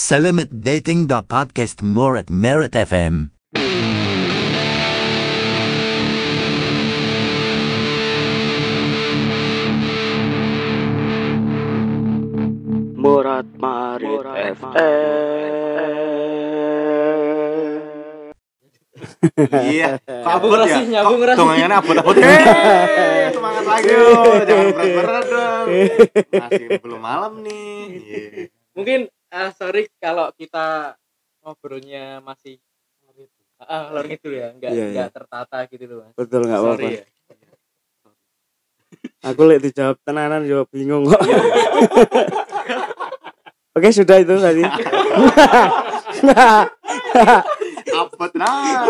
Selamat dating the podcast more at Merit FM. Murat Marit FM. Iya, kabut rasih, nyambung rasih. Dongangannya abot-abot. Hei, semangat lagi. Jangan berat-berat dong. Masih belum malam nih. Iya. Mungkin ah, sorry kalau kita ngobrolnya masih ah lor gitu ya, enggak Iya, enggak iya. tertata gitu loh, Mas. Betul nggak apa-apa. Sorry ya. Aku lihat dijawab tenanan yo bingung kok. Oke sudah itu tadi. Abot nah.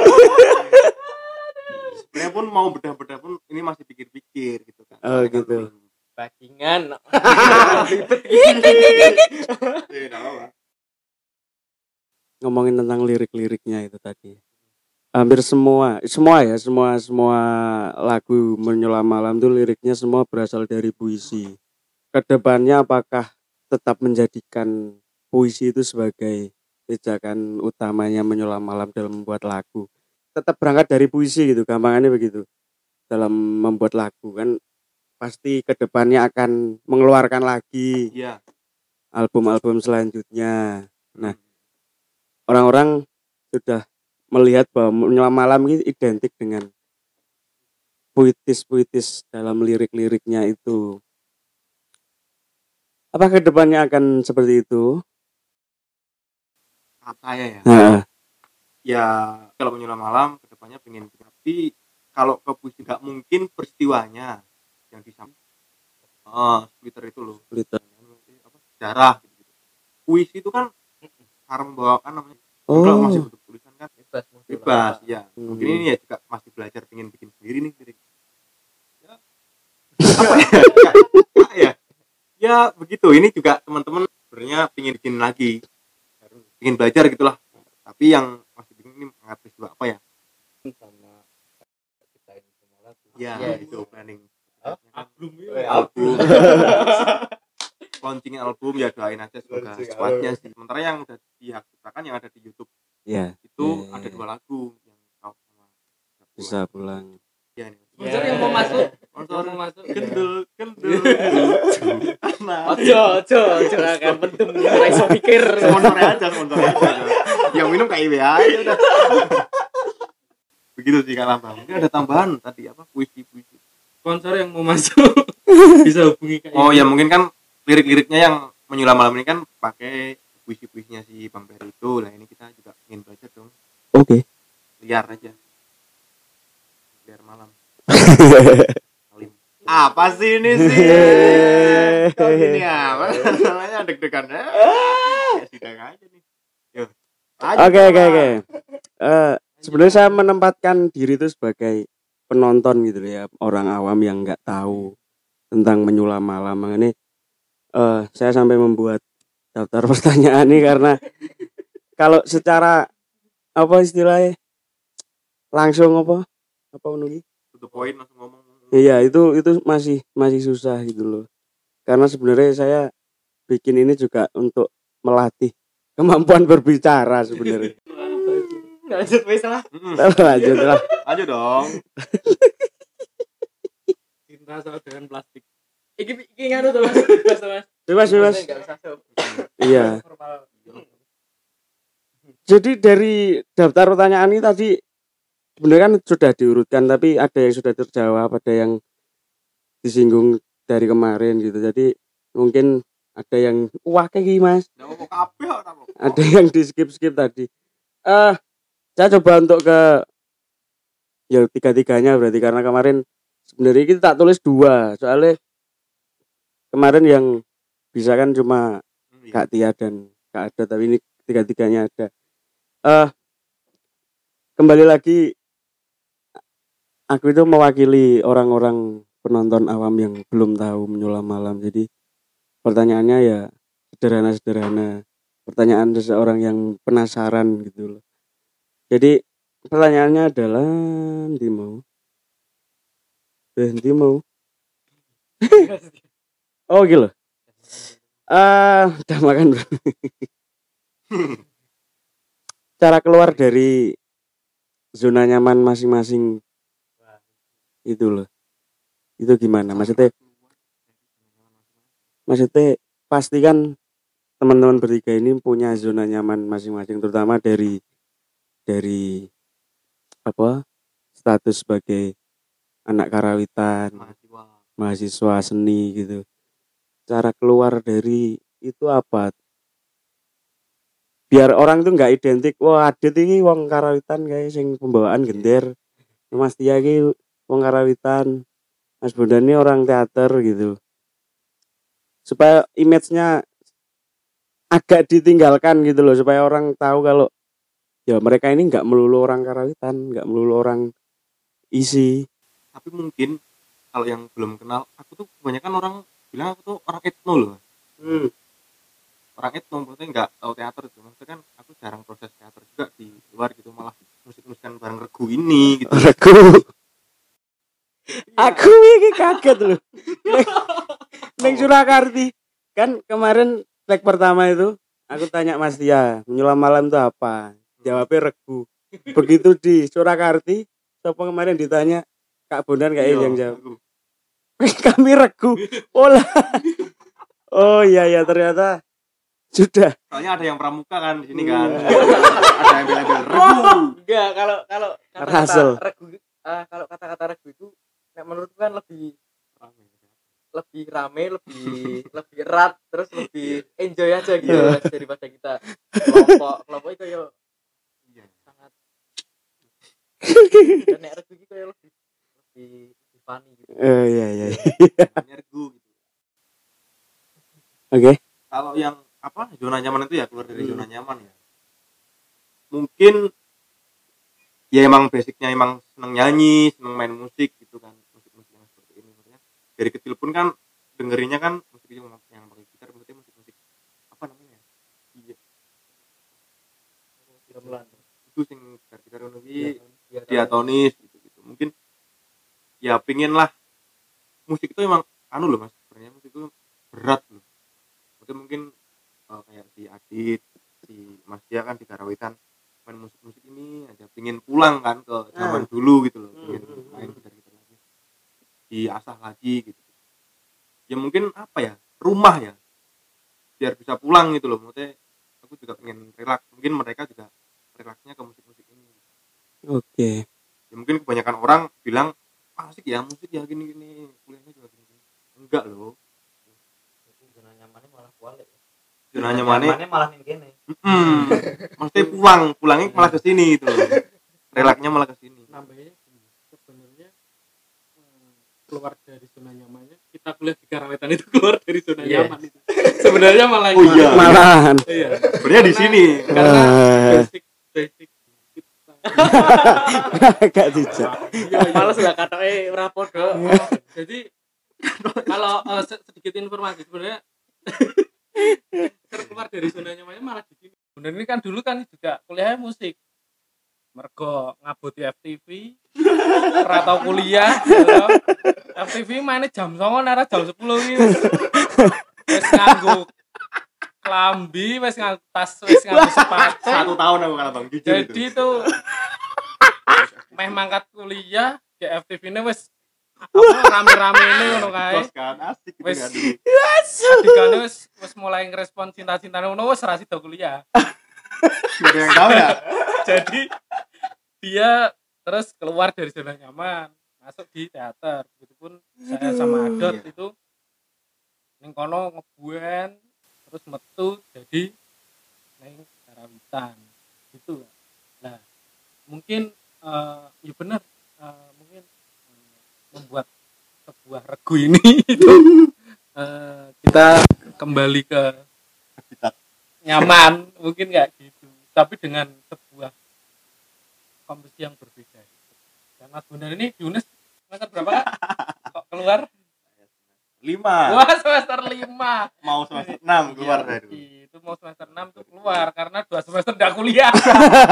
Sebenarnya pun mau bedah-bedah pun ini masih pikir-pikir gitu kan. Oh, Kan gitu. Bajingan. Iya. Ngomongin tentang lirik-liriknya itu tadi. Hampir semua, semua ya, semua semua lagu menyelam malam itu liriknya semua berasal dari puisi. Ke depannya apakah tetap menjadikan puisi itu sebagai pijakan utamanya menyelam malam dalam membuat lagu? Tetap berangkat dari puisi gitu, gampangannya begitu. Dalam membuat lagu kan pasti ke depannya akan mengeluarkan lagi Iya. album-album selanjutnya. Nah, orang-orang sudah melihat bahwa menyelam malam ini identik dengan puitis-puitis dalam lirik-liriknya itu. Apa ke depannya akan seperti itu? Kata saya ya. Nah, ya kalau menyelam malam ke depannya pengen tapi kalau ke puisi nggak mungkin peristiwanya yang disampaikan oh Twitter itu loh Twitter. apa sejarah gitu, gitu. puisi itu kan cara membawakan namanya Oh, kalau masih bentuk tulisan kan Bebas. mau bebas apa. ya Hmm. mungkin ini ya juga masih belajar pengen bikin sendiri nih lirik ya apa ya Apa ya ya begitu ini juga teman-teman sebenarnya pengen bikin lagi pengen belajar gitulah tapi yang masih bingung ini peristiwa apa ya sama kita ini semua lagu. ya Iya. itu planning? Album Eh, album. Launching album ya doain aja semoga secepatnya sih. Sementara yang udah dihapuskan yang ada di YouTube ya itu Iya. ada dua lagu yang kau sama bisa pulang. ya nih Sponsor yang mau masuk, sponsor. Mau masuk. kendel kendel. Nah Ojo, ojo, ojo akan penting ora iso mikir. sponsornya aja sponsornya aja. Yang minum KIW aja udah. Begitu sih kak Lambang. Mungkin ada tambahan tadi apa? Puisi puisi Sponsor yang mau masuk. Bisa hubungi Kak oh ya mungkin kan lirik-liriknya yang menyulam malam ini kan pakai puisi-puisinya si Bang Peri itu. Lah ini kita juga ingin baca dong. Oke. liar aja. Liar malam. Apa sih ini sih? Kok gini apa namanya deg-degan. Ya sidang aja nih. Oke oke oke. Eh, sebenarnya saya menempatkan diri itu sebagai penonton gitu ya, orang awam yang nggak tahu tentang menyulam malam. Makanya eh saya sampai membuat daftar pertanyaan ini karena kalau secara apa istilahnya langsung apa apa menunggu to the point langsung ngomong Iya itu itu masih masih susah gitu loh. Karena sebenarnya saya bikin ini juga untuk melatih kemampuan berbicara sebenarnya. Lanjut wis lah. Lanjut lah. aja dong Cinta sama dengan plastik. Iki iki nganu tuh Mas. Bebas Mas. Bebas bebas. Enggak usah sob. Iya. Jadi dari daftar pertanyaan ini tadi sebenarnya kan sudah diurutkan tapi ada yang sudah terjawab, ada yang disinggung dari kemarin gitu. Jadi mungkin ada yang wah kayak gini mas, Nggak ada yang di skip skip tadi. Eh, saya coba untuk ke ya tiga tiganya berarti karena kemarin sebenarnya kita tak tulis dua soalnya kemarin yang bisa kan cuma Hmm, iya. Kak Tia dan Kak Ada tapi ini tiga-tiganya ada. Eh kembali lagi aku itu mewakili orang-orang penonton awam yang belum tahu menyulam malam. Jadi pertanyaannya ya sederhana-sederhana. Pertanyaan seseorang yang penasaran gitu loh. Jadi pertanyaannya adalah nanti mau? Nanti mau? Oh gitu. Loh. Eh, udah makan cara keluar dari zona nyaman masing-masing itu loh. Itu gimana? Maksudnya maksudnya pasti kan teman-teman bertiga ini punya zona nyaman masing-masing terutama dari dari apa status sebagai anak karawitan mahasiswa. mahasiswa seni gitu. Cara keluar dari itu apa? Biar orang tuh nggak identik wah adit ini wong karawitan kayak sing pembawaan gender. Mas Tia ini wong karawitan. Mas Bondan ini orang teater gitu. Supaya image-nya agak ditinggalkan gitu loh supaya orang tahu kalau ya mereka ini nggak melulu orang karawitan nggak melulu orang isi. Tapi mungkin kalau yang belum kenal aku tuh kebanyakan orang bilang aku tuh orang etno loh orang etno maksudnya nggak tahu teater itu. Maksudnya kan aku jarang proses teater juga di luar gitu malah musik-musikan bareng regu ini gitu. Aku aku ini kaget loh Neng Surakarti. Kan kemarin leg pertama itu aku tanya Mas Tia menyulam malam itu apa jawabnya regu. Begitu di Surakarti siapa kemarin ditanya Kak Bondan kayak Iya, yang jawab? Kami regu. Oh lah oh iya ya ternyata sudah. Soalnya ada yang pramuka kan di sini kan. Ada yang bela-bela regu. Enggak. Kalau kalau kata-kata regu ah, kalau kata-kata regu itu nek menurutku kan lebih lebih rame lebih lebih erat terus lebih enjoy aja gitu Iya. Mas, daripada kita. Kelompok kelompok itu Iya. sangat dan nek regu kayak lebih lebih lebih funny gitu. Oh iya iya iya. regu gitu. Oke. Kalau yang apa zona nyaman itu ya keluar dari Hmm. zona nyaman ya. Mungkin ya emang basicnya emang seneng nyanyi seneng main musik gitu kan musik musik yang seperti ini. Maksudnya dari kecil pun kan dengerinnya kan musik yang yang pakai gitar maksudnya musik musik apa namanya? Iya. Gamelan. Itu sing gitar gitar ngono Kuwi diatonis gitu gitu mungkin ya pingin lah. Musik itu emang anu loh mas. Sebenarnya musik itu berat loh. Mungkin mungkin eh, kayak si Adit si Mas Dia kan di Karawitan main musik musik ini aja pingin pulang kan ke zaman dulu gitu loh. Pingin Hmm, hmm, main hmm. gitar gitar lagi. Diasah lagi gitu. Ya mungkin apa ya rumah ya. Biar bisa pulang gitu loh. Maksudnya aku juga pengen relax. Mungkin mereka juga relaxnya ke musik oke. Ya mungkin kebanyakan orang bilang "Ah, asik ya musik ya gini gini kuliahnya juga gini, gini. enggak loh. Zona nyamannya malah balik. Zona nyamannya malah nih gini mm, maksudnya pulang pulangnya malah ke sini loh. Relaxnya malah ke sini. Nambahnya gini, sebenarnya eh, keluar dari zona nyamannya kita kuliah di Karawetan itu keluar dari zona Iya. nyaman itu. Sebenarnya malah Oh iya. malahan. Iya. Sebenarnya di sini. karena Ah. basic iya, iya. malah sudah kata eh rapodo jadi kalau se- sedikit informasi sebenarnya terkeluar dari zona nyamannya malah di sini. Bener ini kan dulu kan juga kuliahnya musik. Mergo ngabuti FTV atau kuliah gitu. FTV mainnya jam 09 nara jam 10 ini wis nganggo klambi wis nganggo tas wis nganggo sepatu. Satu tahun aku kalah bang. Jujur jadi itu meh mangkat kuliah di FTV ini wis apa rame-rame ini ngono kae. Kos kan asik gitu Wes. kan. Wis wis mulai ngerespon cinta-cintane ngono wis ra sida kuliah. Gak yang tahu ya? Jadi dia terus keluar dari zona nyaman masuk di teater. Begitupun saya sama Adot Iya. itu ning kono ngebuen terus metu jadi neng karawitan. Gitu. Nah mungkin eh ya benar eh, mungkin membuat sebuah regu ini itu. Eh, kita kembali ke Habitat. nyaman mungkin nggak gitu. Tapi dengan sebuah kompetisi yang berbeda dan Mas Bundar ini di UNES semester berapa Kak? kok keluar? Lima. Wah semester lima. Mau semester enam keluar Iya, dari itu mau semester 6 tuh keluar karena dua semester udah kuliah.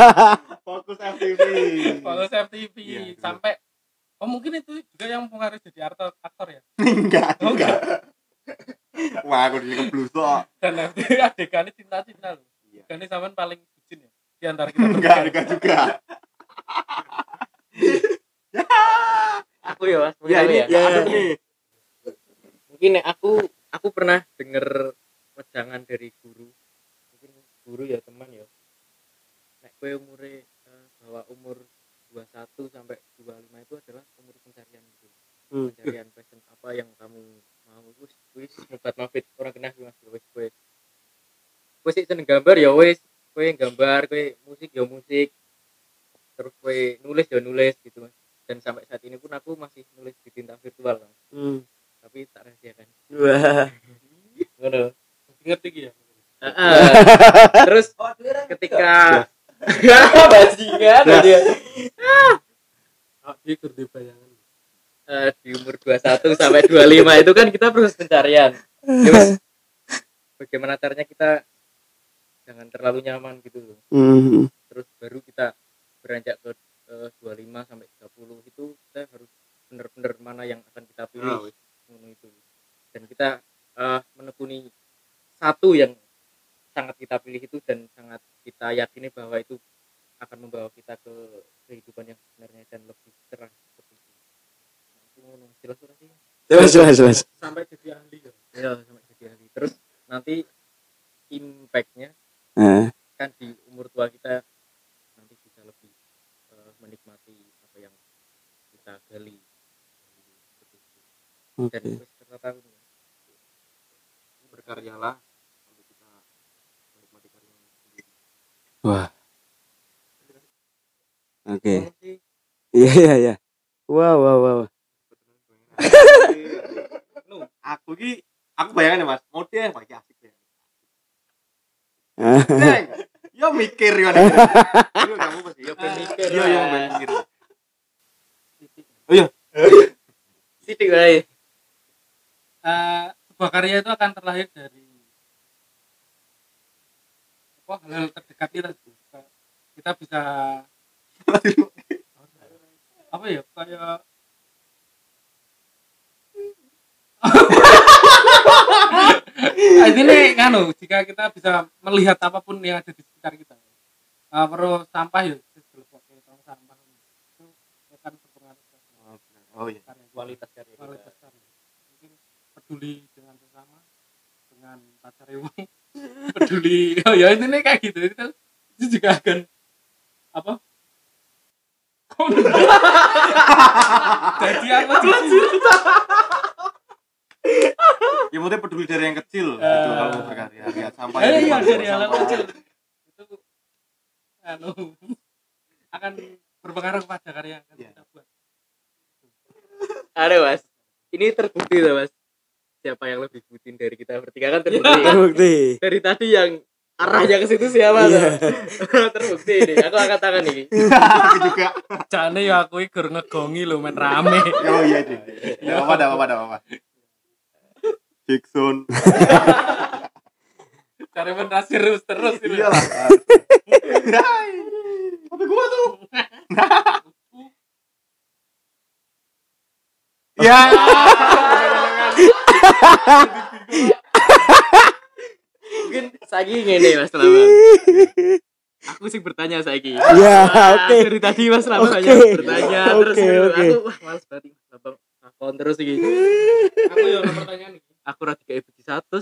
Fokus FTV fokus FTV Iya, iya. sampai oh mungkin itu juga yang mempengaruhi jadi aktor aktor ya? Enggak oh enggak. wah aku di keblusok dan FTV adegannya cinta-cinta loh. Iya. Regane sampean paling bucin ya di antara kita enggak enggak juga. Aku ya mas ya ini ya. Ya. nih. Mungkin aku pernah denger wejangan dari guru mungkin guru ya teman ya nek kowe umure eh, bahwa umur 21 sampai 25 itu adalah umur pencarian gitu Hmm. pencarian passion apa yang kamu mau wis wis mukat mafit orang kena mas ya wis kowe kowe sih seneng gambar ya wis kowe gambar kowe musik ya musik. Terus kowe nulis ya nulis gitu mas. Dan sampai saat ini pun aku masih nulis di tinta virtual mas. Hmm. tapi tak rahasiakan. Wah. ngono. Ngerti iki ya? Heeh. terus ketika bajingan dia oh, iki gur di bayangan. Eh, di umur 21 sampai 25 itu kan kita proses pencarian. Ya, Mas, bagaimana caranya kita jangan terlalu nyaman gitu loh. Hmm. terus baru kita beranjak ke eh, 25 sampai 30 itu kita harus benar-benar mana yang akan kita pilih ngono itu. Dan kita eh, menekuni satu yang sangat kita pilih itu dan sangat kita yakini bahwa itu akan membawa kita ke kehidupan yang sebenarnya dan lebih cerah seperti itu. Nah, itu ngono. jelas ora sih? Jelas jelas jelas. sampai jadi ahli ya? Ya sampai jadi ahli. Terus nanti impactnya Nah, kan di umur tua kita nanti bisa lebih eh, menikmati apa yang kita gali Seperti itu. dan oke. ternyata berkaryalah sampai kita menikmati karya sendiri Wah. Oke. Iya iya iya. Wow wow wow. Aku ki aku bayangin ya mas asik ya Ah. Neng, yo mikir yo. Yo kamu pasti yo ben mikir. Yo yo mikir. sidik wae Eh, sebuah karya itu akan terlahir dari apa hal-hal terdekat kita kita bisa apa ya kayak Nah, ini nih nganu jika kita bisa melihat apa pun yang ada di sekitar kita uh, perlu sampah ya sampah itu akan berpengaruh Oh iya. karya kualitas karya kita. kualitas karya. Mungkin peduli dengan sesama dengan pacar wong. Peduli. Oh ya ini nih kayak gitu. Itu, itu juga akan apa? Jadi apa sih Ya maksudnya peduli dari yang kecil gitu Eh. kalau mau berkarya. Lihat sampah. eh ya, iya dari hal sampah. kecil itu anu akan berpengaruh kepada karya yang akan Iya. kita buat ada mas ini terbukti tuh mas siapa yang lebih bucin dari kita bertiga kan terbukti? Terbukti. dari tadi yang arahnya ke situ siapa Iya. tuh terbukti ini aku angkat tangan nih Aku juga. jane ya aku iki gur ngegongi lho men rame Oh iya deh. Ya apa apa apa apa. Jackson. cari men terus terus ini. Iyalah. Apa gua tuh? Ya. mungkin saiki ngene mas Lambang aku sih bertanya saiki Ya, oke. dari tadi mas Lambang Oke. hanya bertanya terus Oke, gitu. oke. aku wah males banget mas takon terus iki aku ya ono pertanyaan iki aku rada kayak biji satu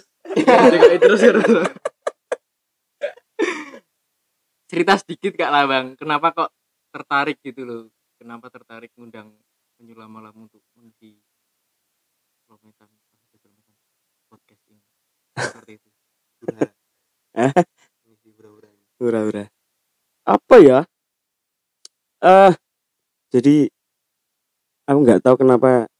terus cerita sedikit kak Lambang kenapa kok tertarik gitu loh? Kenapa tertarik ngundang penyulam malam untuk mengisi prometan podcast ini? Seperti itu. Ura-ura. Apa ya? Eh jadi aku nggak tahu kenapa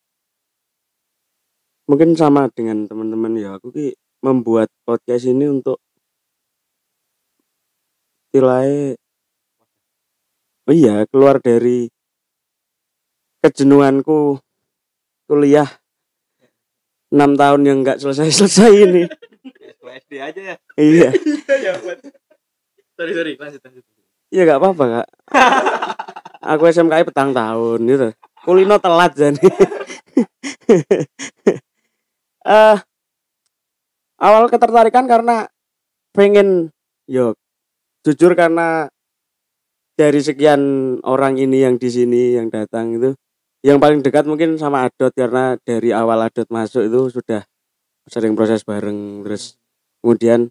mungkin sama dengan teman-teman ya aku ki membuat podcast ini untuk istilahnya oh iya keluar dari kejenuhanku kuliah enam tahun yang nggak selesai-selesai ini SD aja ya. iya ya sorry sorry lanjut lanjut Iya gak apa-apa kak. Aku SMKI petang tahun gitu. Kulino telat jadi. Eh awal ketertarikan karena pengen yo jujur karena dari sekian orang ini yang di sini yang datang itu yang paling dekat mungkin sama Adot karena dari awal Adot masuk itu sudah sering proses bareng terus kemudian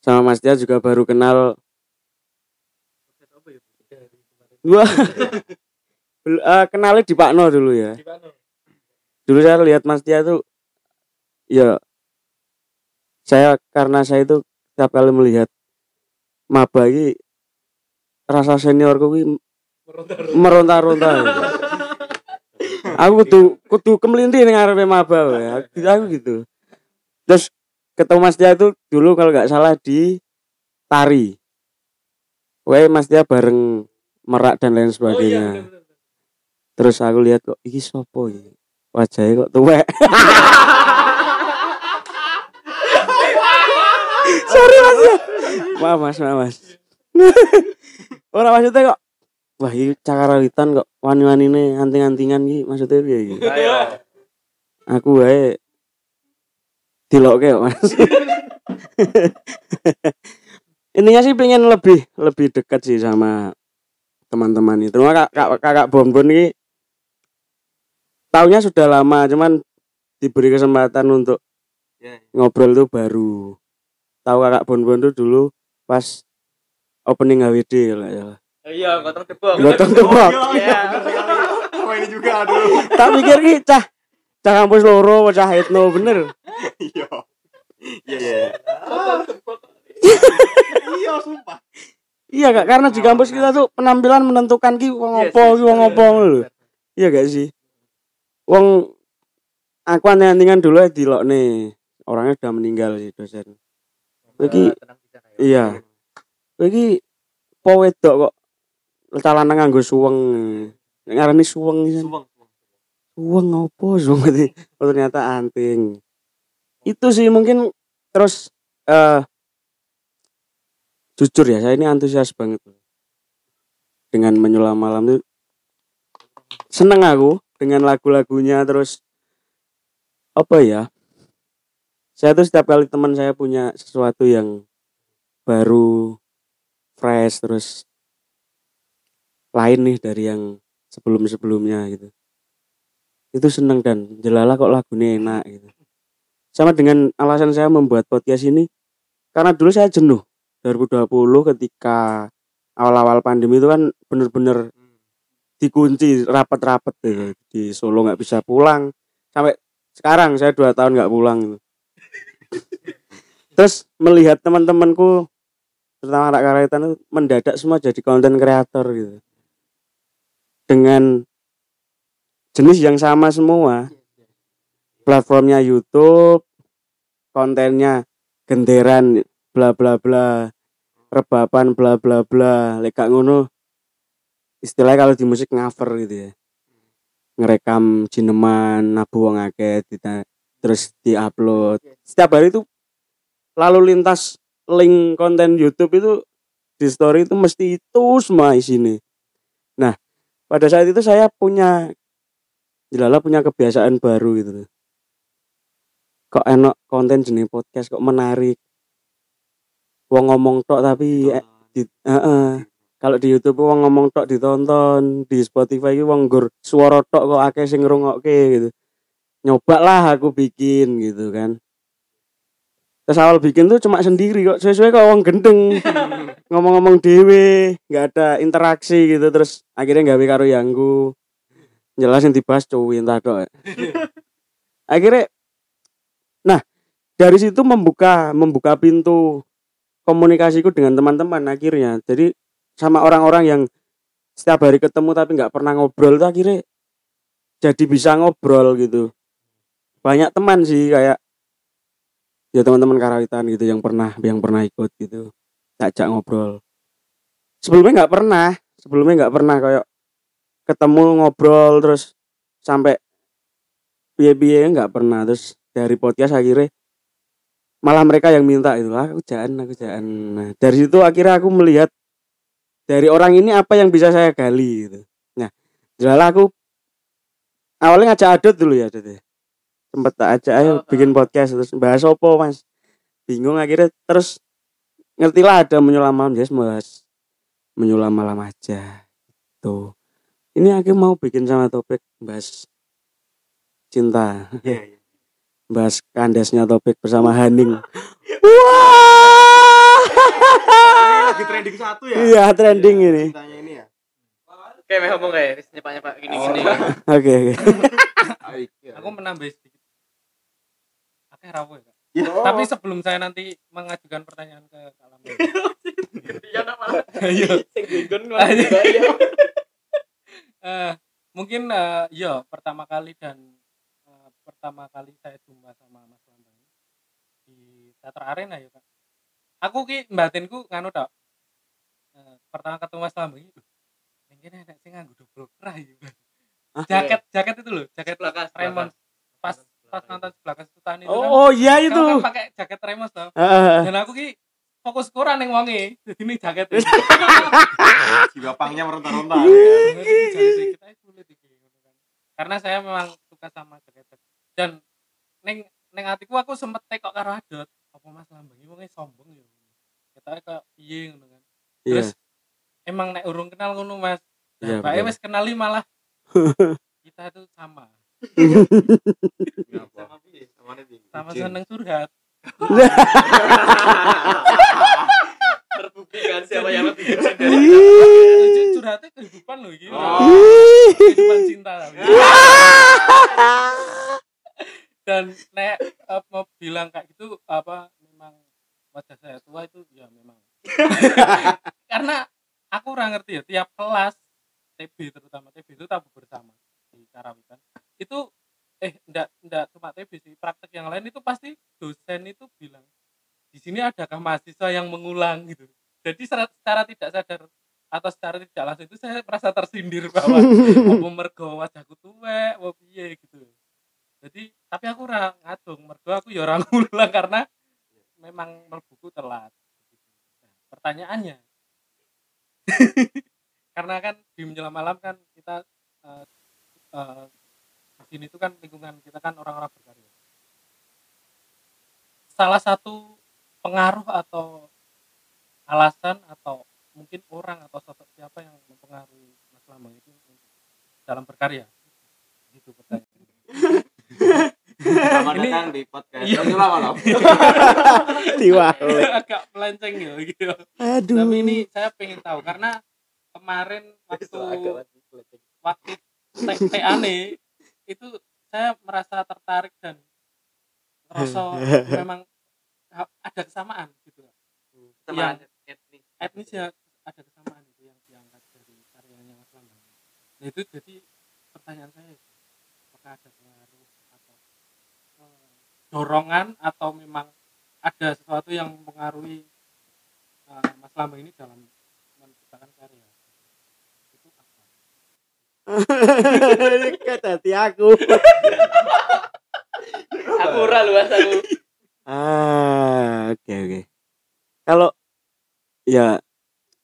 sama Mas Tia juga baru kenal Wah. Bel- eh, kenalnya di Pak No dulu ya. Dulu saya lihat Mas Tia tuh ya saya karena saya itu setiap kali melihat maba ini rasa seniorku ini meronta-ronta. aku kudu kudu kemelinti ning ngarepe maba wae. Aku, aku gitu. Terus ketemu Mas Tia itu dulu kalau nggak salah di tari. Wae Mas Tia bareng merak dan lain sebagainya. Terus aku lihat kok iki sopo iki? Wajahnya kok tuwek. Sorry Mas ya. Maaf Mas, maaf Mas. Ora maksudnya kok wah iki cakarawitan kok wani-wanine anting-antingan iki maksudnya piye iki? Ayo. Aku wae dilokke kok Mas. Intinya sih pengen lebih lebih dekat sih sama teman-teman itu. Cuma kak, kak, kakak Bonbon ini taunya sudah lama, cuman diberi kesempatan untuk Ya, ngobrol itu baru. Tahu kakak Bonbon itu dulu pas opening HWD nggak salah. Iya, gotong tebak. Gotong tebak. Iya. Sama ini juga aduh. Tak pikir ki cah cah kampus loro, cah etno bener. Iya. Iya, iya. Iya, sumpah. Iya kak, karena di kampus kita tuh penampilan menentukan ki wong yes, ki wong lho. Iya gak sih? Wong aku aneh-antingan dulu ya dilokne. Orangnya udah meninggal sih dosen. Iki- bisa, ayo. Iya. Iki po wedok kok calana nganggo suweng. Ngarani suweng. Suweng, suweng. Suweng opo suweng oh, ternyata anting. Itu sih mungkin terus eh jujur ya, saya ini antusias banget dengan menyulam malam itu seneng aku dengan lagu-lagunya terus apa ya saya tuh setiap kali teman saya punya sesuatu yang baru fresh terus lain nih dari yang sebelum-sebelumnya gitu itu seneng dan jelala kok lagunya enak gitu sama dengan alasan saya membuat podcast ini karena dulu saya jenuh 2020 ketika awal-awal pandemi itu kan bener-bener dikunci rapat-rapat gitu. di Solo nggak bisa pulang sampai sekarang saya dua tahun nggak pulang gitu. terus melihat teman-temanku terutama anak karaitan itu mendadak semua jadi konten kreator gitu. Dengan jenis yang sama semua. Platformnya YouTube kontennya genderan bla bla bla rebapan bla bla bla. Lek gak ngono istilahnya kalau di musik ngover gitu ya. Ngerekam jineman nabu wong akeh terus diupload. Setiap hari itu lalu lintas link konten YouTube itu di story itu mesti itu semua isinya nah pada saat itu saya punya jelala punya kebiasaan baru gitu kok enak konten jenis podcast kok menarik. Wong ngomong tok tapi eh, di, heeh. kalau di YouTube wong ngomong tok ditonton di Spotify iki wong nggur suara tok kok akeh sing ngrungokke gitu nyoba lah aku bikin gitu kan. Terus awal bikin tuh cuma sendiri kok. Sesuai kok wong gendeng. Ngomong-ngomong dewe nggak ada interaksi gitu. Terus akhirnya gawe karo yanggu. Jelasin dibahas cuwi entah tok akhirnya nah dari situ membuka membuka pintu komunikasiku dengan teman-teman akhirnya. Jadi sama orang-orang yang setiap hari ketemu tapi nggak pernah ngobrol tuh akhirnya jadi bisa ngobrol gitu banyak teman sih kayak ya teman-teman karawitan gitu yang pernah yang pernah ikut gitu ajak ngobrol. Sebelumnya nggak pernah sebelumnya nggak pernah kayak ketemu ngobrol terus sampai biaya nggak pernah. Terus dari podcast akhirnya malah mereka yang minta itu "Ah, aku jangan aku jangan nah, dari situ akhirnya aku melihat dari orang ini apa yang bisa saya gali gitu. Nah jelas aku awalnya ngajak adot dulu ya adot ya sempet tak ajak ayo Oh, bikin podcast terus bahas apa mas? Bingung akhirnya terus ngertilah ada menyulam malam jadi bahas menyulam malam aja tuh ini aku mau bikin sama topik bahas cinta. Iya, iya. bahas kandasnya topik bersama Haning. Ini lagi trending satu ya? iya trending ini. Ceritanya ini ya. Kayak meh ngomong kayak nyepak-nyepak gini gini. oke oke. Aku menambah sedikit. Akeh rawo ya, Kak. Ya. Tapi sebelum saya nanti mengajukan pertanyaan ke Kak Lambe. Iya nak malah. Ayo. Sing dinggon Ayo. ya. Eh, mungkin eh, ya pertama kali dan eh, pertama kali saya jumpa sama Mas Lambang di teater arena ya kak. Aku ki batinku nganu tok. Eh, pertama ketemu Mas Lambang iki, "Ning kene enak sing nganggo double kerah ya. Hah? Jaket jaket itu loh, jaket Raymond pas pas nonton sebelah kesutan itu kan. oh, oh iya itu kan pakai jaket Raymond toh. Heeh. Dan aku ki fokus kurang ning wonge. Jadi ini jaket. Jiwa pangnya meronta-ronta. Iya. ya. Iki, ngono kan. Karena saya memang suka sama jaket dan neng neng hatiku aku sempet tekok karo adot apa Mas Lambang iki wonge sombong ya. Kita kayak piye ngono kan. iya Terus emang nek urung kenal ngono Mas. Iya, Nah, Pak wis kenali malah kita tuh sama. Sama piye? Seneng curhat. Terbukti kan siapa yang lebih keren dari Lucu curhatnya kehidupan loh gitu. Oh. Kehidupan cinta. tapi. Dan nek eh, mau bilang kayak gitu apa memang wajah saya tua itu ya memang. Karena aku kurang ngerti ya tiap kelas TB terutama TB itu tabu bersama di Karawitan. Itu eh enggak enggak cuma TB sih, praktek yang lain itu pasti dosen itu bilang di sini adakah mahasiswa yang mengulang gitu. Jadi secara, secara tidak sadar atau secara tidak langsung itu saya merasa tersindir bahwa apa mergo wajahku tuwek, apa piye gitu. Jadi tapi aku ora ngadung, mergo aku ya ora ngulang karena memang mlebuku telat. Nah, pertanyaannya karena kan di menjelang malam kan kita eh, di sini itu kan lingkungan kita kan orang-orang berkarya. Salah satu pengaruh atau alasan atau mungkin orang atau sosok siapa yang mempengaruhi Mas Lambang itu untuk dalam berkarya? Gitu pertanyaan. Selamat Ini- datang di podcast. Iya. Lama loh. tiwa Agak melenceng ya gitu. aduh Tapi ini saya pengen tahu karena kemarin waktu waktu te- TA nih itu saya merasa tertarik dan merasa memang ada kesamaan gitu. Sama Yang- etnis. etnis ya ada kesamaan itu yang diangkat dari karyanya Mas Lambang. Nah itu jadi pertanyaan saya apakah ada pengaruh atau eh, dorongan atau memang ada sesuatu yang mempengaruhi eh, Mas Lambang ini dalam menciptakan karya kata hati aku. Aku ora lu Mas, aku. ah oke oke. Kalau ya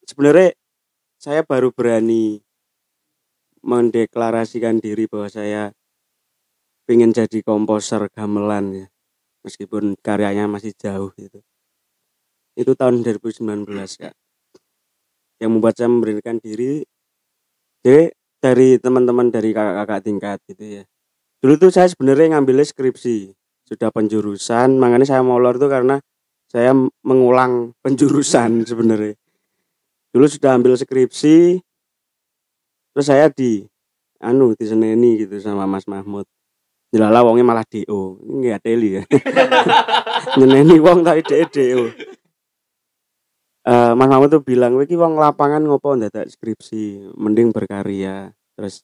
sebenarnya saya baru berani mendeklarasikan diri bahwa saya ingin jadi komposer gamelan ya meskipun karyanya masih jauh itu itu tahun 2019 kak. Yang membuat saya memberanikan diri jadi dari teman-teman dari kakak-kakak tingkat gitu ya. Dulu tuh saya sebenarnya ngambilnya skripsi sudah penjurusan makanya saya mau lor itu karena saya mengulang penjurusan sebenarnya. Dulu sudah ambil skripsi terus saya di anu diseneni gitu sama Mas Mahmud. Jelala wongnya malah DO nggak teli ya. Nyeneni wong tapi DO DO Eh, Mas Mahmud tuh bilang iki wong lapangan ngopo ndadak skripsi mending berkarya. Terus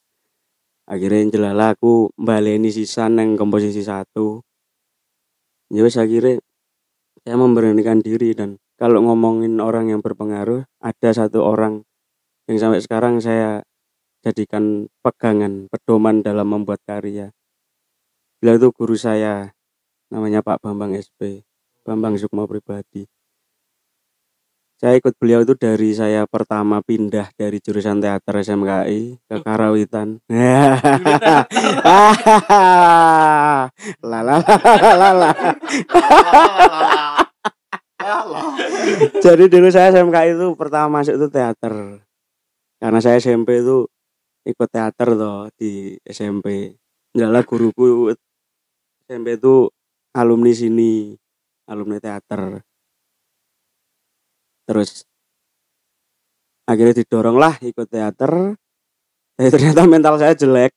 akhirnya jelala aku baleni sisan yang komposisi satu. Ya wes akhirnya saya memberanikan diri dan kalau ngomongin orang yang berpengaruh ada satu orang yang sampai sekarang saya jadikan pegangan pedoman dalam membuat karya. Beliau itu guru saya namanya Pak Bambang SP Bambang Sukma Pribadi saya ikut beliau itu dari saya pertama pindah dari jurusan teater SMKI ke Karawitan. la la la la la. Jadi dulu saya SMK itu pertama masuk itu teater. Karena saya SMP itu ikut teater toh di SMP. Enggak lah guruku SMP itu alumni sini, alumni teater. Terus akhirnya didorong lah ikut teater. Tapi ternyata mental saya jelek.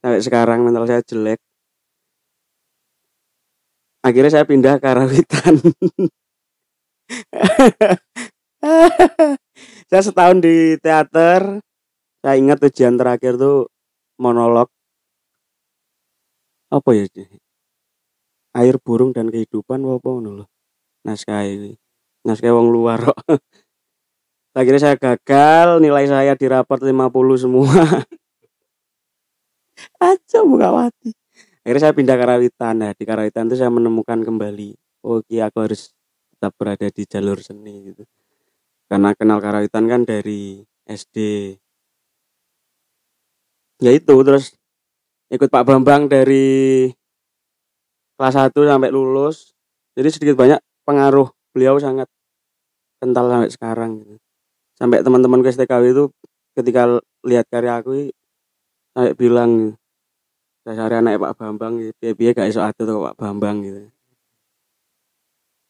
Sampai sekarang mental saya jelek. Akhirnya saya pindah ke Karawitan. saya setahun di teater. Saya ingat ujian terakhir tuh monolog. Apa ya? Air burung dan kehidupan apa ngono lho. Naskah ini. Naskah wong luar kok. Akhirnya saya gagal, nilai saya di raport 50 semua. Aja buka mati. Akhirnya saya pindah Karawitan. Nah, di Karawitan itu saya menemukan kembali. Oke, aku harus tetap berada di jalur seni gitu. Karena kenal Karawitan kan dari SD. Ya itu terus ikut Pak Bambang dari kelas 1 sampai lulus. Jadi sedikit banyak pengaruh beliau sangat kental sampai sekarang gitu. Sampai teman-teman ke STKW itu ketika lihat karya aku sampai bilang dasar anak Pak Bambang gitu. Biaya gak iso ada tuh Pak Bambang gitu.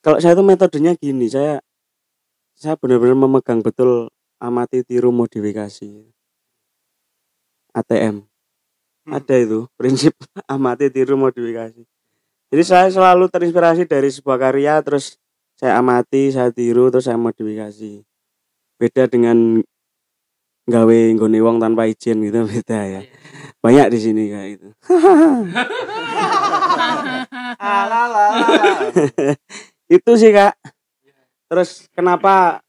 Kalau saya tuh metodenya gini, saya saya benar-benar memegang betul amati tiru modifikasi. ATM. Ada itu prinsip amati tiru modifikasi. Jadi saya selalu terinspirasi dari sebuah karya terus saya amati, saya tiru terus saya modifikasi. Beda dengan gawe nggone wong tanpa izin gitu beda ya. Banyak di sini kayak gitu. itu sih kak terus kenapa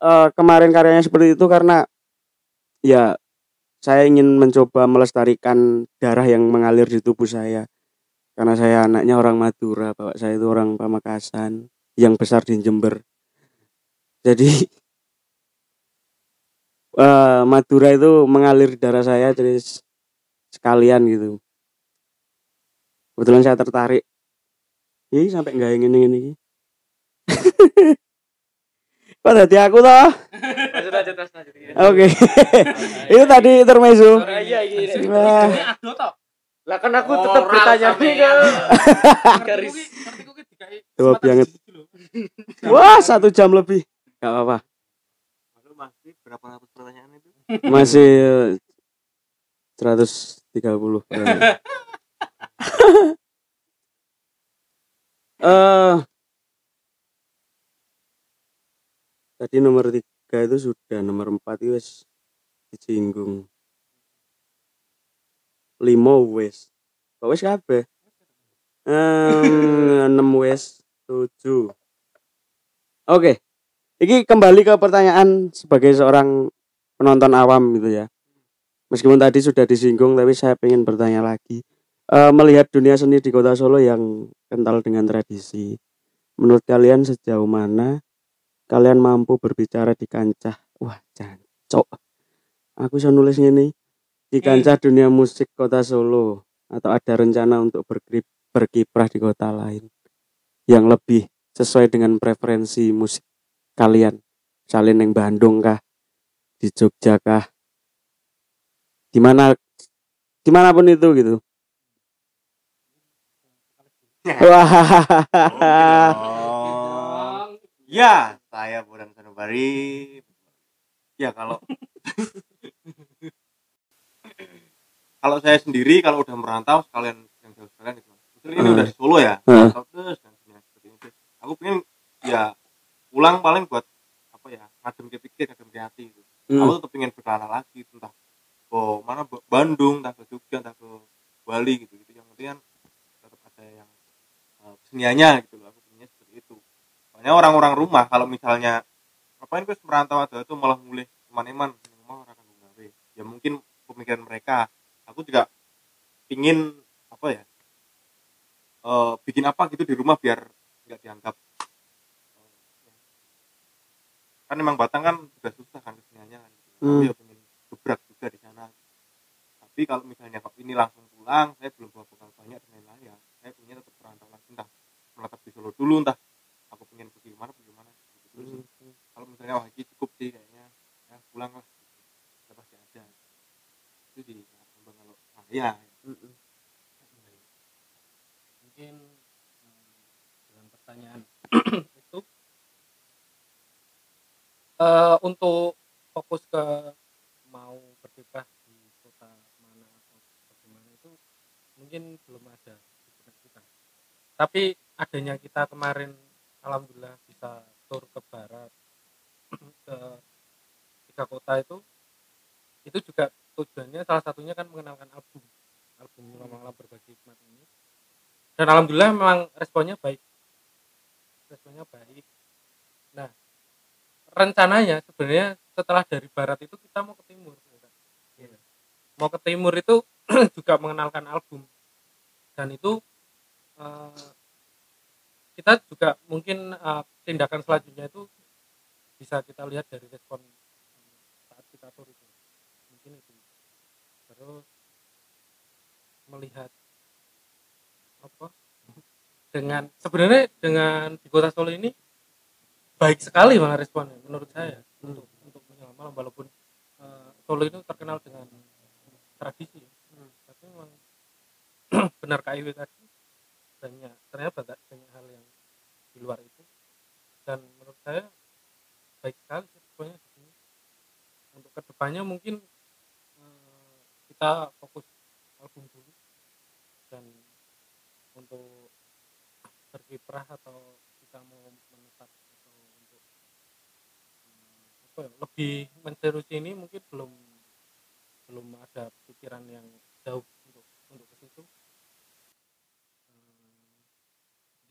eh, kemarin karyanya seperti itu karena ya saya ingin mencoba melestarikan darah yang mengalir di tubuh saya karena saya anaknya orang Madura bapak saya itu orang Pamekasan yang besar di Jember jadi eh, Madura itu mengalir di darah saya jadi sekalian gitu kebetulan saya tertarik Ih, sampai nggak ingin ingin ini Kok tadi aku toh? lanjut lanjut Oke. Itu tadi intermezzo. Ah, iya iya toh. lah kan aku tetap Ora bertanya nih kan garis kesempatan banget. Wah, satu jam lebih. Gak apa-apa. Lalu masih berapa ratus pertanyaan itu? Masih eh, 130. Eh Tadi nomor tiga itu sudah, nomor empat itu wis disinggung. Limo wis. Kok wis kabeh? Em, enam wis, tujuh. Oke. Ini kembali ke pertanyaan sebagai seorang penonton awam gitu ya. Meskipun tadi sudah disinggung tapi saya pengen bertanya lagi. Eh, melihat dunia seni di kota Solo yang kental dengan tradisi. Menurut kalian sejauh mana kalian mampu berbicara di kancah? Wah, jancok. Aku bisa nulis ini di kancah dunia musik kota Solo atau ada rencana untuk berkiprah di kota lain yang lebih sesuai dengan preferensi musik kalian. Misalnya yang Bandung kah, di Jogja kah, di mana di mana pun itu gitu. Wah, Oh. Ya, saya Burhan Sanubari. Ya kalau kalau saya sendiri kalau udah merantau sekalian yang jauh sekalian itu. Ini udah di Solo ya. Terus dan sebagainya seperti itu. Aku pengen ya pulang paling buat apa ya ngadem ke pikir ngadem ke hati gitu. Hmm. Aku tetap pengen berkelana lagi entah ke mana ke Bandung, entah ke Jogja, entah ke Bali gitu gitu. Yang penting kan tetap ada yang uh, keseniannya gitu loh. Aku pengennya seperti itu. Soalnya orang-orang rumah kalau misalnya ngapain gue merantau ada itu malah mulai teman-teman rumah orang akan gawe. Ya mungkin pemikiran mereka. Aku juga pingin apa ya? eh bikin apa gitu di rumah biar dianggap eh, kan emang Batang kan juga susah kan keseniannya kan. Hmm. ya pengen gebrak juga di sana. Tapi kalau misalnya kok ini langsung pulang saya belum bawa bekal banyak dan lain-lain ya saya punya tetap perantau lagi entah menetap di Solo dulu entah aku pengen pergi ke mana pergi ke mana gitu terus kalau misalnya wah ini cukup sih kayaknya ya pulang lah ya pasti ada. Itu di Kembang kalau saya mungkin eh, dengan pertanyaan. Itu. Eh untuk fokus ke mau berkiprah di kota mana atau bagaimana itu mungkin belum ada di kita. Tapi adanya kita kemarin alhamdulillah bisa tur ke barat ke tiga kota itu. Itu juga tujuannya salah satunya kan mengenalkan album. Album malam berbagi hikmat ini. Dan alhamdulillah memang responnya baik responnya baik. Nah rencananya sebenarnya setelah dari barat itu kita mau ke timur Iya. mau ke timur itu juga mengenalkan album. Dan itu eh, kita juga mungkin eh, tindakan selanjutnya itu bisa kita lihat dari respon saat kita tur itu. Mungkin itu. Terus melihat apa dengan sebenarnya dengan di kota Solo ini baik sekali malah responnya menurut saya untuk untuk menyelam malam walaupun eh, Solo itu terkenal dengan tradisi. Ya. tapi memang benar KIW tadi banyak ternyata banyak, banyak hal yang di luar itu. Dan menurut saya baik sekali responnya di sini. Untuk ke depannya mungkin eh, kita fokus album dulu. Dan untuk berkiprah atau kita mau menetap atau untuk eh, apa ya, lebih menserius ini mungkin belum belum ada pikiran yang jauh untuk untuk ke situ. Eh,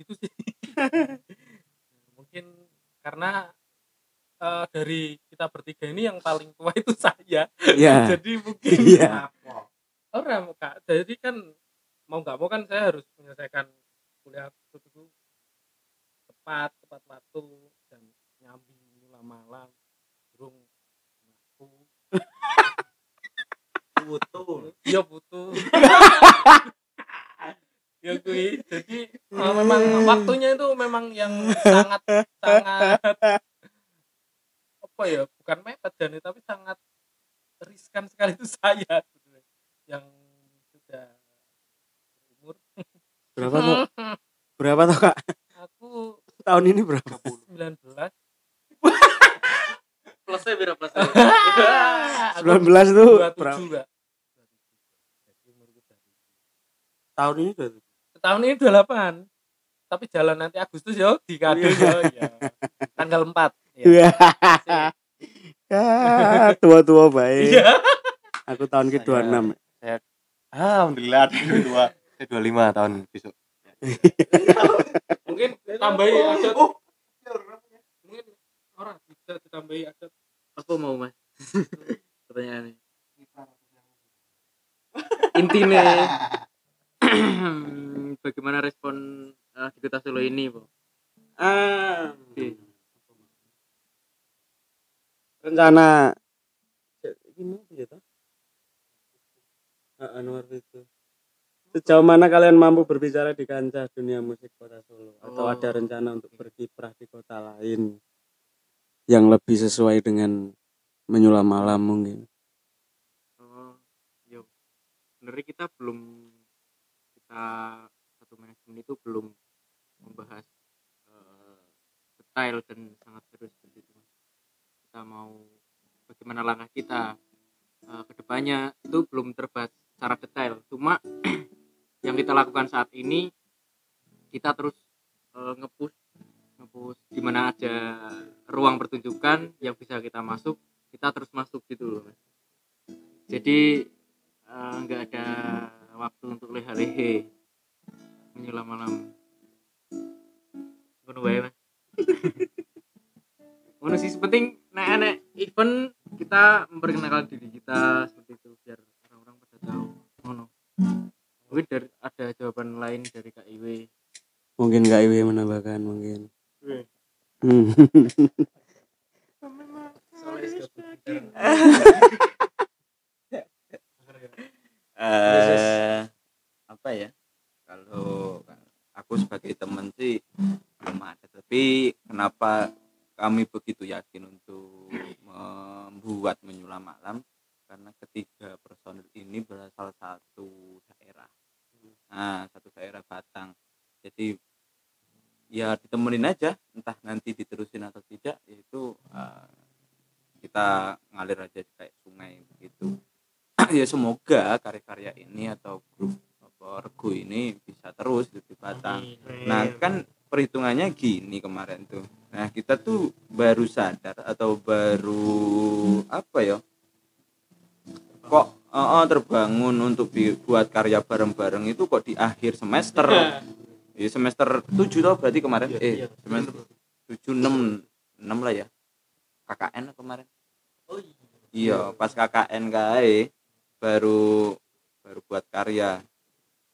gitu sih. Mungkin karena eh, dari kita bertiga ini yang paling tua itu saya. Ya jadi mungkin Iya. orang kak. Jadi kan mau nggak mau kan saya harus menyelesaikan kuliah itu dulu tepat tepat waktu dan nyambi malam malam burung aku butuh. Iya butuh. Ya kui. Jadi eh, memang waktunya itu memang yang sangat sangat apa ya bukan mepet dan tapi sangat riskan sekali itu saya yang sudah umur berapa tuh? Berapa tuh kak? Aku tahun ini berapa? 19 plusnya berapa plusnya aku 19 tuh 27 berapa? Enggak Jadi umurku dari tahun ini berapa setahun ini 28 tapi jalan nanti Agustus yo di kado yo ya. tanggal 4 ya. Iya. ya tua-tua baik. Iya. aku tahun ke 26 alhamdulillah dua saya dua lima tahun besok. Mungkin tambahi adat oh mungkin orang bisa ditambahi adat apa mau mas. Pertanyaannya. Intinya bagaimana respon eh, di kota Solo ini po ah. Oke. rencana gimana ya toh? Ah, Anwar itu sejauh mana kalian mampu berbicara di kancah dunia musik kota Solo? Atau Oh. ada rencana untuk berkiprah di kota lain yang lebih sesuai dengan menyulam malam mungkin? Oh yo. Sebenarnya kita belum kita satu manajemen itu belum membahas eh, detail dan sangat serius seperti itu kita mau bagaimana langkah kita eh, ke depannya itu belum terbahas secara detail. Cuma yang kita lakukan saat ini kita terus eh, nge-push di mana ada ruang pertunjukan yang bisa kita masuk kita terus masuk gitu loh Mas. jadi eh, nggak ada waktu untuk leha-lehe menyelam malam ngono wae mas. Ngono sih penting nek nek event kita memperkenalkan diri kita seperti itu biar orang-orang pada tahu. Ngono mungkin dari ada jawaban lain dari KIW mungkin Kak Iwi menambahkan mungkin. Hmm. eh apa ya? Kalau aku sebagai teman sih belum ada. Tapi kami begitu yakin untuk membuat menyulam malam karena ketiga personil ini berasal satu daerah nah satu daerah Batang. Jadi ya ditemenin aja entah nanti diterusin atau tidak yaitu eh, kita ngalir aja kayak sungai begitu ya semoga karya-karya ini atau grup regu ini bisa terus di Batang. Nah kan perhitungannya gini kemarin tuh. Nah kita tuh baru sadar atau baru apa ya kok eh, eh, terbangun untuk bi- buat karya bareng-bareng itu kok di akhir semester. Ya semester 7 tau berarti kemarin? Eh semester 7 6 6 lah ya. KKN kemarin. Oh iya. Pas KKN kae baru baru buat karya.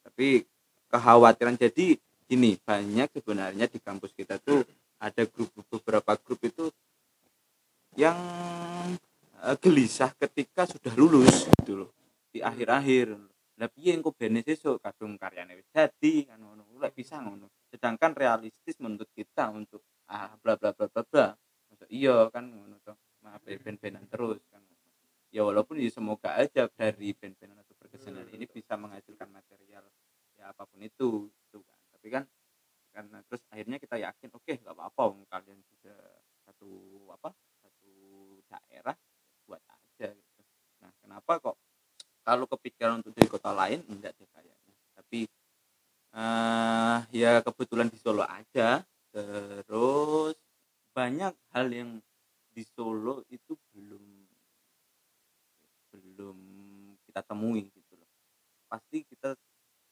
Tapi kekhawatiran jadi gini banyak sebenarnya di kampus kita tuh ada grup beberapa grup itu yang eh, gelisah ketika sudah lulus gitu loh. Di akhir-akhir. Lah piye engko bene sesuk kadung karyane wis dadi kan ngono lek bisa ngono. Sedangkan realistis menurut kita untuk ah bla bla bla bla bla. Masa iya kan ngono toh maaf ya, ben-benan terus kan. Ya walaupun ya semoga aja dari band-bandan atau berkesenian ini bisa menghasilkan material ya apa pun itu gitu kan. Tapi kan karena terus akhirnya kita yakin oke nggak apa-apa kalian sudah satu apa satu daerah kenapa kok? Kalau kepikiran untuk dari kota lain enggak deh kayaknya. Tapi eh ya kebetulan di Solo aja. Terus banyak hal yang di Solo itu belum belum kita temui gitu loh. Pasti kita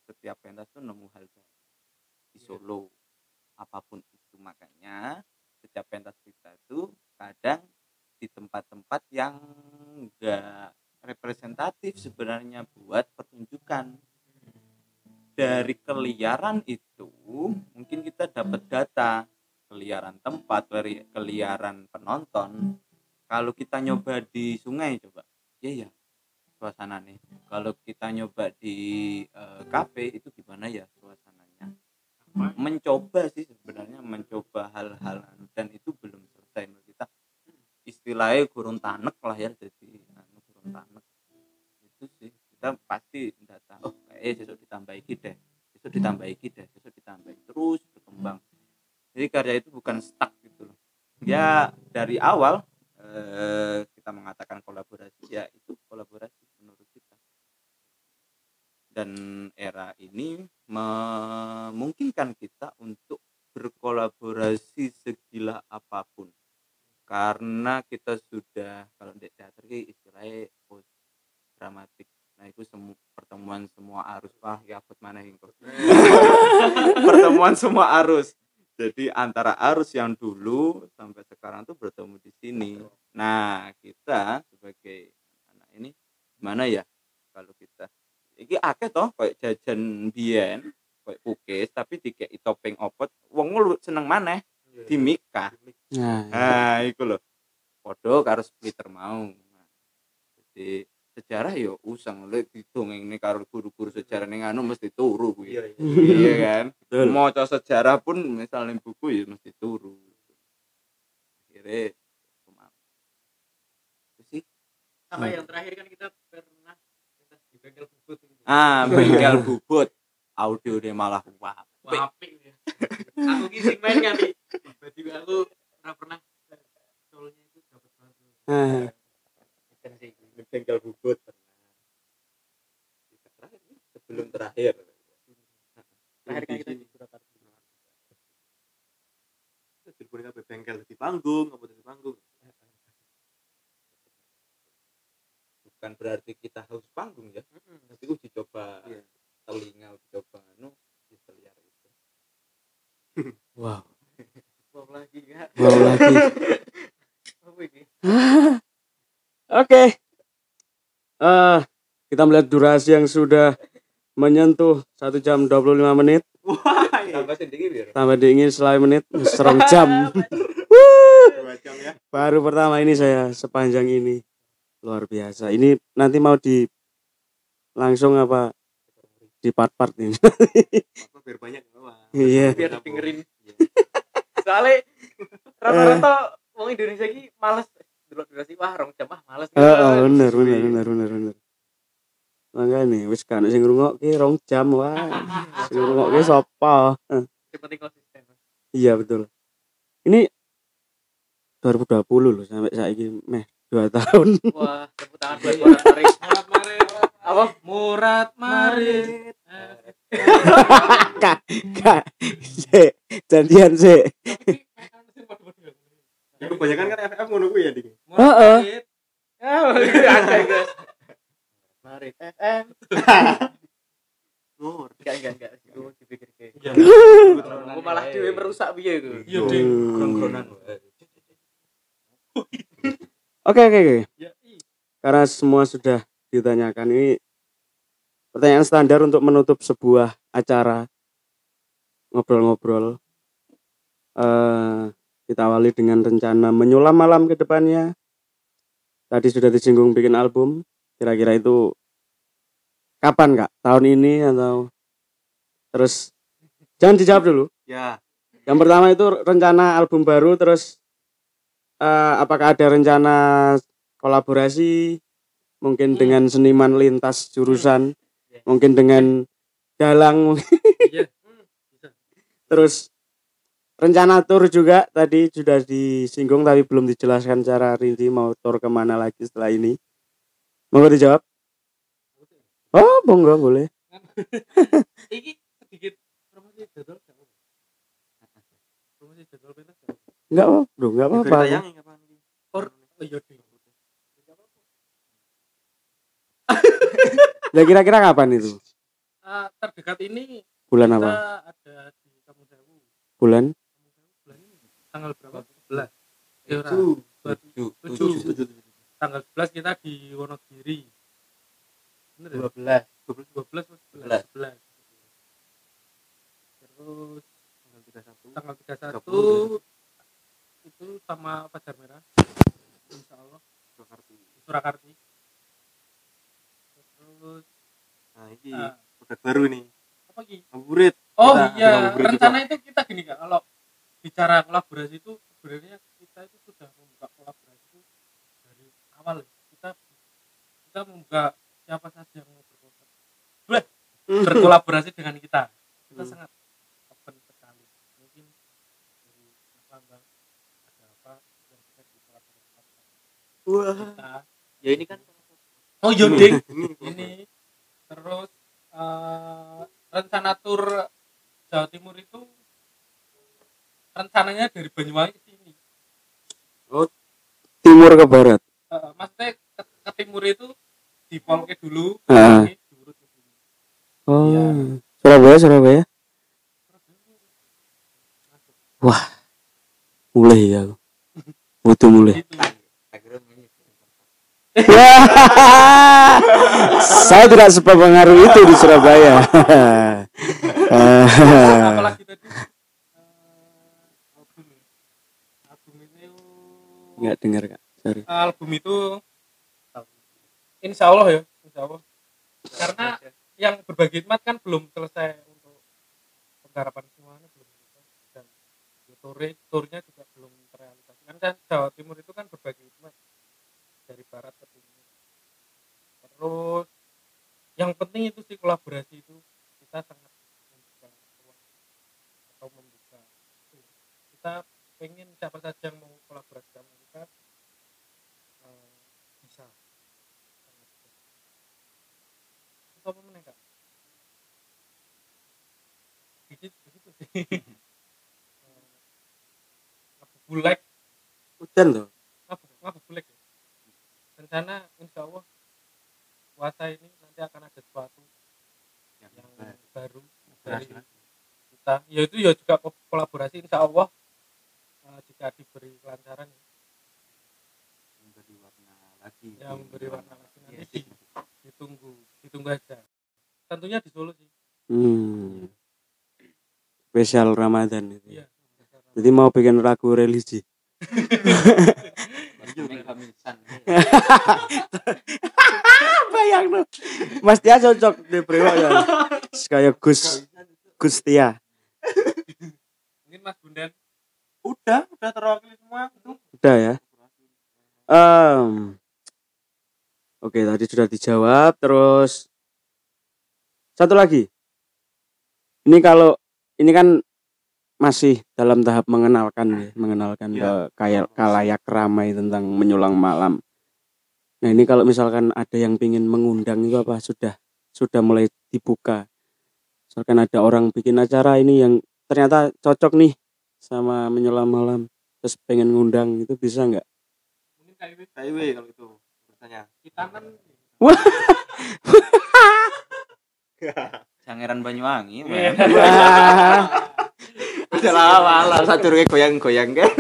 setiap pentas tuh nemu hal baru di Solo. Apa pun itu makanya setiap pentas kita tuh kadang di tempat-tempat yang enggak representatif sebenarnya buat pertunjukan. Dari keliaran itu mungkin kita dapat data keliaran tempat dari keliaran penonton. Kalau kita nyoba di sungai coba. Ya ya suasana nih kalau kita nyoba di kafe itu gimana ya suasananya? Mencoba sih sebenarnya mencoba hal-hal. Dan itu belum selesai menurut kita. Istilahnya gurun tanek lah ya jadi tanek itu sih kita pasti data oh kayak besok ditambah iki deh besok ditambah iki deh besok ditambah iki. terus berkembang. Jadi karya itu bukan stuck gitu loh. Ya dari awal eh, kita mengatakan kolaborasi ya itu kolaborasi menurut kita. Dan era ini memungkinkan kita untuk berkolaborasi segila apa pun. Karena kita sudah kalau di teater dramatik. Nah itu semu pertemuan semua arus. Wah ya apa mana ini kok pertemuan semua arus. Jadi antara arus yang dulu sampai sekarang tuh bertemu di sini. Nah kita sebagai anak ini gimana ya kalau kita? Iki akeh toh kayak jajan biyen kayak pukis tapi dikei topeng opot wong lu seneng maneh. Di Mika Nah, nah iku lho. Podo karo splitter sejarah ya usang lek didongeng ini karo guru-guru sejarah ning anu mesti turu kuwi. Iya iya. Iya kan? Betul. maca sejarah pun misalnya buku ya mesti turu. Akhirnya sih? Sama yang terakhir kan kita pernah pentas di bengkel bubut gitu. ah bengkel bubut. Audio dia malah wah Wah, apik ya. aku kising main kali baju aku pernah pernah solonya itu dapat banget Nah, Di bengkel bubut terakhir sebelum terakhir. Terakhir kan kita di Surakarta bengkel panggung apa di panggung? Bukan berarti kita harus panggung ya. Tapi uji coba Iya. telinga uji coba anu di seliar itu. Wow, mau lagi ya wow lagi. apa ini? Oke. Eh, kita melihat durasi yang sudah menyentuh satu jam 25 menit. wah tambah sedikit biar Tambah dingin selai menit, serong jam. ya Baru pertama ini saya sepanjang ini. Luar biasa. Ini nanti mau di langsung apa di part-part ini. biar banyak Iya. biar dengerin soalnya rata-rata wong Indonesia iki males delok durasi wah rong jam ah males Heeh, bener bener bener bener bener. Makanya wis kan sing ngrungokke rong jam wah. Sing ngrungokke sapa? Penting konsisten Iya betul. Ini 2020 loh sampai saiki meh 2 tahun. wah tepuk tangan buat Murad Marit Murat Marit. apa Murat Marit. Kak, kak. Sik, janjian. Ya kebanyakan kan FF ngono kuwi ya, Dik. Murat Heeh. Ya guys Marit FM Nur. enggak enggak enggak itu dipikir kayak Iya. aku malah dewe merusak piye itu Iya. Krong-krongan. Oke oke oke. Ya. Karena semua sudah ditanyakan ini pertanyaan standar untuk menutup sebuah acara ngobrol-ngobrol. Eh kita awali dengan rencana menyulam malam ke depannya. Tadi sudah disinggung bikin album. Kira-kira itu kapan kak? Tahun ini atau terus jangan dijawab dulu. Ya, Yang pertama itu rencana album baru terus eh, apakah ada rencana kolaborasi mungkin dengan seniman lintas jurusan, mungkin dengan dalang Iya. terus rencana tour juga tadi sudah disinggung tapi belum dijelaskan secara rinci mau tour ke mana lagi setelah ini. Mau dijawab? Oh, monggo boleh. Iki sedikit promosi jadwal Promosi jadwal pentas. Enggak, Bro, enggak apa-apa. Or oh iya. Kira-kira kapan itu? Uh, terdekat ini bulan apa? Ada di Kamu Sewu. Bulan? Bulan ini tanggal berapa? 11. Itu 7. 7. 7. Tanggal 11 kita di Wonogiri. Bener ya? 12 12 atau 11? 11. Terus Tanggal 31. tanggal 31 30. itu sama Pajar Merah. Insya Allah Surakarta. Surakarta. Terus Nah, ini ah, produk baru nih. apa lagi? Ngabuburit. Oh Kita iya, rencana itu kita gini kak, kalau bicara kolaborasi itu sebenarnya kita itu sudah membuka kolaborasi awal. ya. Kita kita membuka siapa saja yang mau berkolaborasi, Bleh, berkolaborasi dengan kita. Kita Hmm. sangat open sekali. Mungkin dari Mas Lambang ada apa yang bisa dikolaborasikan Wah. kita. ya ini kan Oh yoding, Ini. ini terus eh, rencana tur Jawa Timur itu rencananya dari Banyuwangi ke sini Timur ke barat. Eh, maksudnya ke, ke timur itu di Polke dulu diurut ke sini Oh. Iya. Surabaya, Surabaya. Mulai ya. aku. Butuh mulai. itu Saya tidak sepengaruh itu di Surabaya. apalagi tadi eh, ya. itu Enggak dengar kak. Album itu Insya Allah ya Insya Allah karena yang berbagi hikmat kan belum selesai untuk penggarapan semuanya belum selesai. Dan ya, tour turnya juga belum terrealisasi. Kan kan Jawa Timur itu kan berbagi hikmat dari barat ke timur. Terus yang penting itu sih kolaborasi itu kita sangat membuka ruang atau membuka. Kita pengen siapa saja yang mau kolaborasi sama kita eh, bisa sangat bisa. Terus apa meneh kak? Begitu begitu sih. Eh, ngabubulek Hujan tuh. ngabu ngabubulek ya? Rencana insya Allah puasa ini nanti akan ada sesuatu yang baru. dari kita. Ya itu ya juga ko- kolaborasi insya Allah eh, jika diberi kelancaran ya, Memberi warna lagi. yang memberi warna lagi. Nanti Iya di, ditunggu aja tentunya di Solo sih Hmm. Spesial Ramadan itu. iya Jadi mau bikin lagu religi. Bayang tuh. Mas Tia cocok di Brewok ya. Kayak Gus Gus Tia. mungkin Mas Bundan Udah, udah terwakili semua. Itu Udah ya. Em, Oke, tadi sudah dijawab. Terus satu lagi. Ini kalau ini kan masih dalam tahap mengenalkan ya, mengenalkan Iya. ke kayak kalayak ramai tentang menyulang malam. Nah, ini kalau misalkan ada yang pingin mengundang itu apa sudah sudah mulai dibuka. Misalkan ada orang bikin acara ini yang ternyata cocok nih sama menyulam malam terus pengen ngundang itu bisa nggak? Mungkin KIW KIW kalau itu urusannya kita kan Sangeran Banyuwangi. Iya. Udah lama lah satu goyang-goyang kan.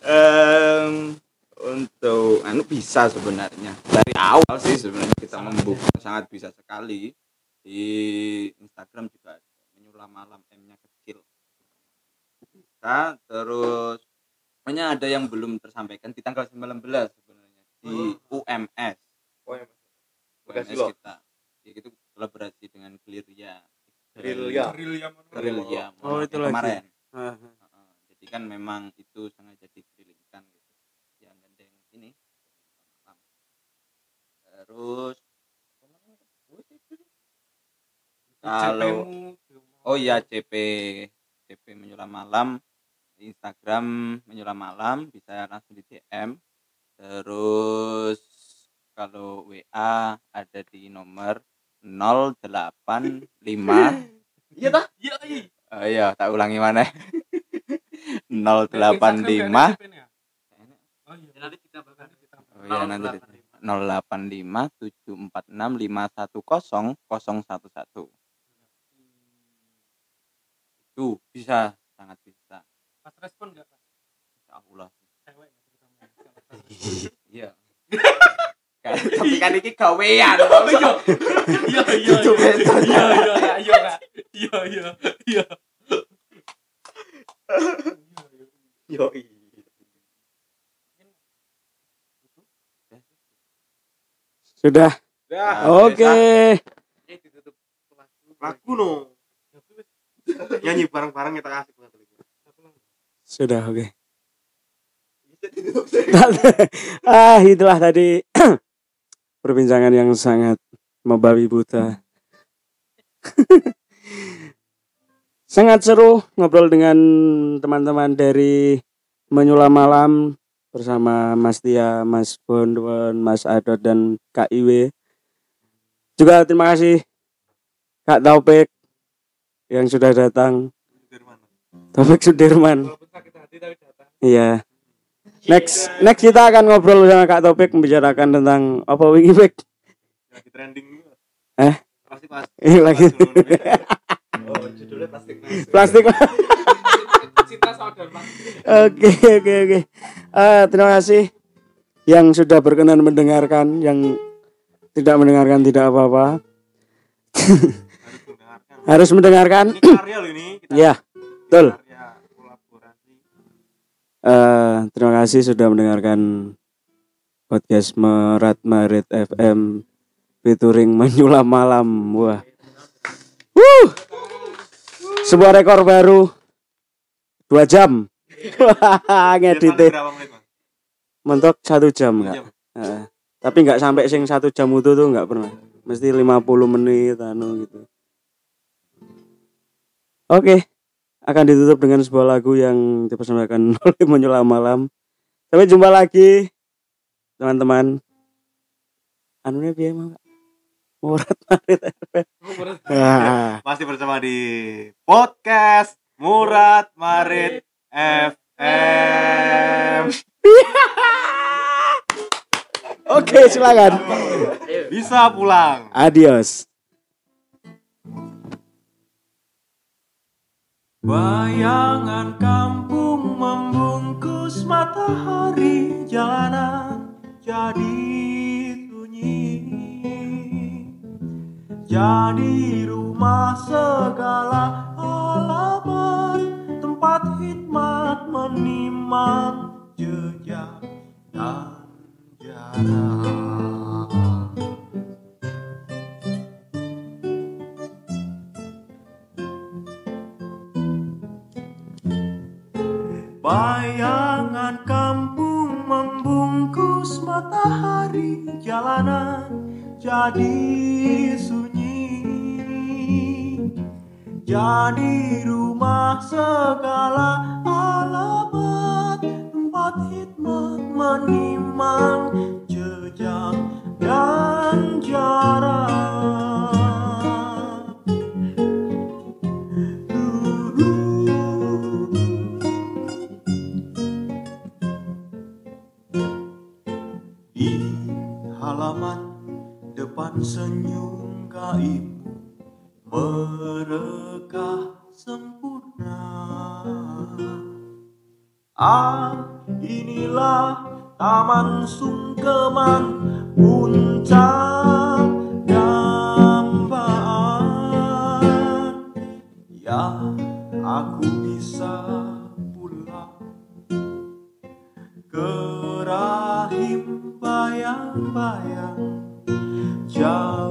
Em, untuk anu bisa sebenarnya. Dari awal sih sebenarnya kita membuka. sangat bisa sekali. Di Instagram juga ada. Menyulam malam M-nya kecil. Bisa terus pokoknya ada yang belum tersampaikan di tanggal 19 sebenarnya di UMS oh ya UMS Bekasi loh kita ya itu kolaborasi dengan. Gerilya mana? Gerilya Oh, itu lagi. kemarin ah, Heeh. jadi kan memang itu sengaja dikelilingkan gitu yang gandeng ini malam. terus kalau oh iya CP CP menyulam malam Instagram menyulam malam bisa langsung di DM terus kalau WA ada di nomor 085 iya tah Iya, iya. oh iya tak ulangi mana? Instagram 085 nggak ada JP-nya? Oh iya. nanti kita bakal kita Oh iya nanti di- 085 746 510 011 itu bisa sangat bisa Pas respon enggak, Pak? Insya Allah Cewek nggak terutama. iya Kan, tapi kan ini gawean iya. Iya, iya. Iya. Iya, iya, Kak. iya, Kak. Iya, iya, iya. yo sudah. dah Oke. lagu no nyanyi bareng-bareng kita kasih Sudah, oke. ah, itulah tadi perbincangan yang sangat membabi buta. sangat seru ngobrol dengan teman-teman dari Menyulam Malam bersama Mas Tia, Mas Bondwon, Mas Adot dan Kak Iwe. Juga terima kasih Kak Taufik yang sudah datang. Taufik Sudirman. Iya. Next next kita akan ngobrol sama Kak Topik membicarakan tentang apa wingi lagi trending Eh? pasti pas Ini lagi oh judulnya plastik plastik. Oke oke oke. Eh, terima kasih yang sudah berkenan mendengarkan, yang tidak mendengarkan tidak apa-apa. harus mendengarkan Harus mendengarkan. ini karya loh ini kita Ya, betul. Eh, terima kasih sudah mendengarkan podcast Merat Marit FM featuring Menyulam Malam. Wah. Wuh. Sebuah rekor baru. Dua jam. Ngedit bang mentok satu jam enggak? Heeh. tapi nggak sampai sing satu jam itu tuh nggak pernah. Mesti 50 menit anu gitu. Oke, akan ditutup dengan sebuah lagu yang dipersembahkan oleh Menyulam Malam. Sampai jumpa lagi, teman-teman. Anunya biaya mah Murat Marit FM. Ah, masih bersama di podcast Murat Marit FM Oke, silakan. bisa pulang Adios. Bayangan kampung membungkus matahari jalanan jadi sunyi. Jadi rumah segala halaman tempat hikmat menimang jejak dan jarak Bayangan kampung membungkus matahari Jalanan jadi sunyi. Jadi rumah segala alamat Tempat hikmat menimang jejak dan jarak depan senyum gaib Merekah sempurna. Ah, inilah taman sungkeman puncak dambaan Ya, aku bisa pulang ke rahim bayang-bayang jalan